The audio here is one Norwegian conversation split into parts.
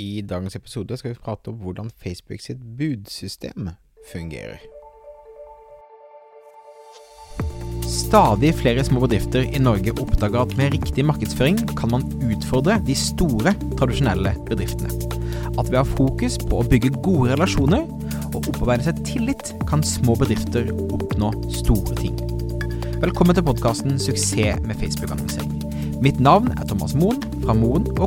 I dagens episode skal vi prate om hvordan Facebook sitt budsystem fungerer. Stadig flere små bedrifter i Norge oppdager at med riktig markedsføring kan man utfordre de store, tradisjonelle bedriftene. At ved å ha fokus på å bygge gode relasjoner og opparbeide seg tillit, kan små bedrifter oppnå store ting. Velkommen til podkasten 'Suksess med Facebook-annonsering'. Mitt navn er Thomas Moen fra Moen Co.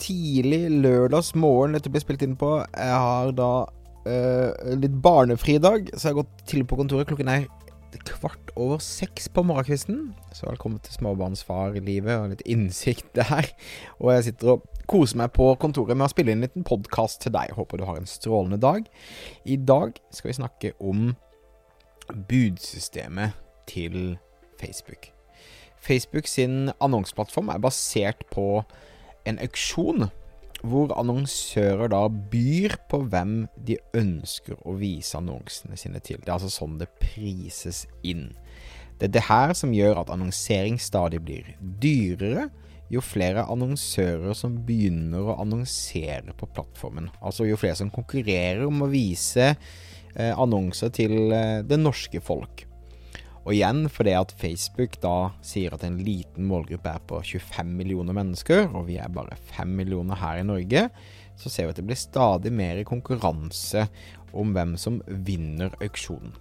Tidlig lørdagsmorgen dette blir spilt inn på. Jeg har da uh, litt barnefri dag, så jeg har gått til på kontoret. Klokken er kvart over seks på morgenkvisten. Så velkommen til småbarnsfarlivet og litt innsikt der. Og jeg sitter og koser meg på kontoret med å spille inn en liten podkast til deg. Håper du har en strålende dag. I dag skal vi snakke om budsystemet til Facebook. Facebook sin annonseplattform er basert på en auksjon hvor annonsører da byr på hvem de ønsker å vise annonsene sine til. Det er altså sånn det prises inn. Det er det her som gjør at annonsering stadig blir dyrere, jo flere annonsører som begynner å annonsere på plattformen. Altså jo flere som konkurrerer om å vise eh, annonser til eh, det norske folk. Og igjen fordi at Facebook da sier at en liten målgruppe er på 25 millioner mennesker, og vi er bare 5 millioner her i Norge, så ser vi at det blir stadig mer konkurranse om hvem som vinner auksjonen.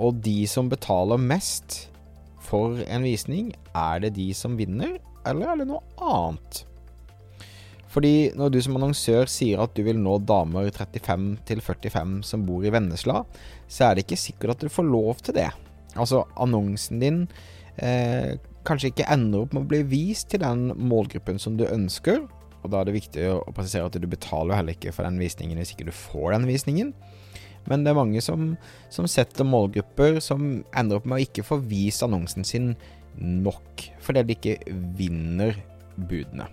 Og de som betaler mest for en visning, er det de som vinner, eller er det noe annet? Fordi når du som annonsør sier at du vil nå damer 35 til 45 som bor i Vennesla, så er det ikke sikkert at du får lov til det. Altså, annonsen din eh, kanskje ikke ender opp med å bli vist til den målgruppen som du ønsker. Og da er det viktig å presisere at du betaler heller ikke for den visningen hvis ikke du får den visningen. Men det er mange som, som setter målgrupper som ender opp med å ikke få vist annonsen sin nok, fordi de ikke vinner budene.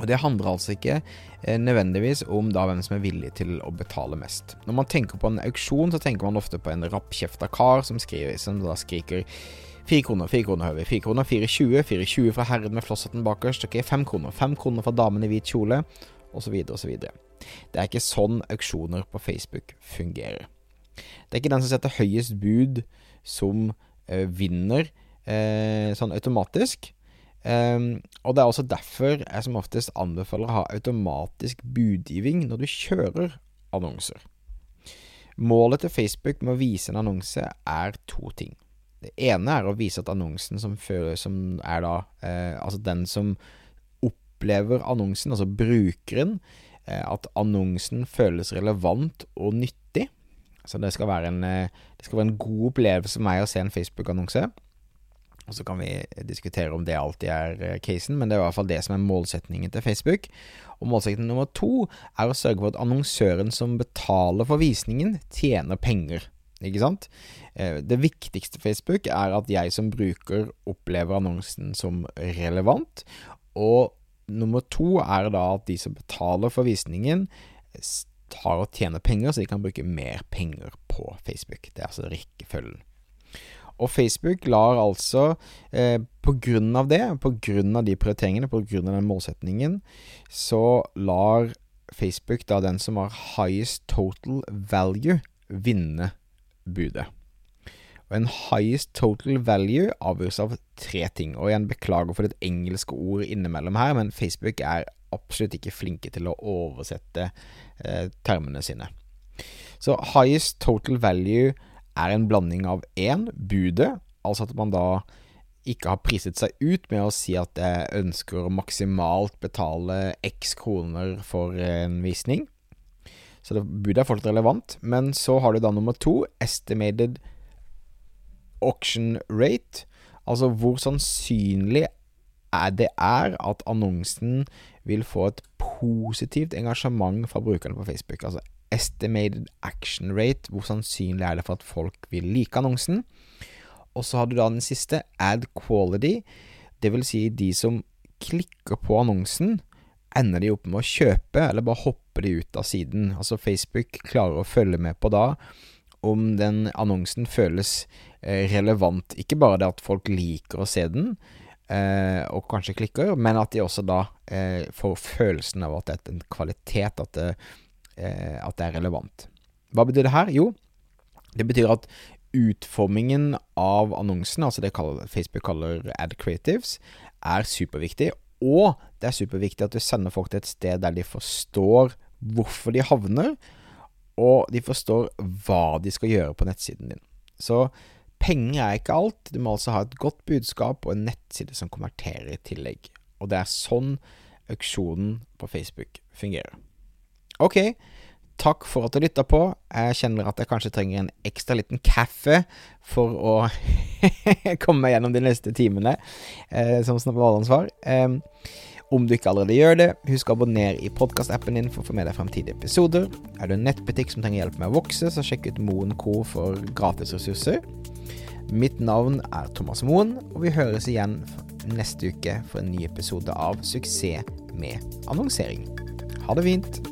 Og Det handler altså ikke eh, nødvendigvis om da hvem som er villig til å betale mest. Når man tenker på en auksjon, så tenker man ofte på en rappkjefta kar som, skriver, som da skriker Fire kroner, fire kroner høver, fire kroner, 4,20, 4,20 fra herren med flosshatten bakerst, ok, fem kroner, fem kroner fra damen i hvit kjole, osv., osv. Det er ikke sånn auksjoner på Facebook fungerer. Det er ikke den som setter høyest bud, som ø, vinner ø, sånn automatisk. Um, og det er også derfor jeg som oftest anbefaler å ha automatisk budgiving når du kjører annonser. Målet til Facebook med å vise en annonse er to ting. Det ene er å vise at annonsen som, føler, som er da eh, Altså den som opplever annonsen, altså brukeren, eh, at annonsen føles relevant og nyttig. Så det skal være en, eh, det skal være en god opplevelse for meg å se en Facebook-annonse. Og så kan vi diskutere om det alltid er eh, casen, men det er i hvert fall det som er målsetningen til Facebook. Og målsetning nummer to er å sørge for at annonsøren som betaler for visningen, tjener penger. Ikke sant? Eh, det viktigste Facebook er at jeg som bruker opplever annonsen som relevant. Og nummer to er da at de som betaler for visningen, tar og tjener penger, så de kan bruke mer penger på Facebook. Det er altså rekkefølgen. Og Facebook lar altså, eh, av det, av de prioriteringene, av den målsetningen, så lar Facebook da den som har highest total value, vinne budet. Og En highest total value avgjøres av tre ting. Og igjen beklager for det engelske ord innimellom her, men Facebook er absolutt ikke flinke til å oversette eh, termene sine. Så highest total value er en blanding av én, budet, altså at man da ikke har priset seg ut med å si at jeg ønsker å maksimalt betale x kroner for en visning. Så det, budet er fortsatt relevant. Men så har du da nummer to, estimated auction rate. Altså hvor sannsynlig er det er at annonsen vil få et positivt engasjement fra brukerne på Facebook. Altså estimated action rate, hvor sannsynlig er det for at folk vil like annonsen. Og så har du da den siste, ad quality, det vil si de som klikker på annonsen, ender de opp med å kjøpe, eller bare hopper de ut av siden. Altså Facebook klarer å følge med på da om den annonsen føles eh, relevant. Ikke bare det at folk liker å se den, eh, og kanskje klikker, men at de også da eh, får følelsen av at det er en kvalitet, at det, at det er relevant. Hva betyr det her? Jo, det betyr at utformingen av annonsen, altså det Facebook kaller ad creatives, er superviktig. Og det er superviktig at du sender folk til et sted der de forstår hvorfor de havner, og de forstår hva de skal gjøre på nettsiden din. Så penger er ikke alt. Du må altså ha et godt budskap og en nettside som konverterer i tillegg. Og det er sånn auksjonen på Facebook fungerer. Ok, takk for at du lytta på. Jeg kjenner at jeg kanskje trenger en ekstra liten kaffe for å komme meg gjennom de neste timene eh, som snabelansvar. Eh, om du ikke allerede gjør det, husk å abonnere i podkastappen din for å få med deg fremtidige episoder. Er du en nettbutikk som trenger hjelp med å vokse, så sjekk ut Moen Co. for gratisressurser. Mitt navn er Thomas Moen, og vi høres igjen neste uke for en ny episode av Suksess med annonsering. Ha det fint.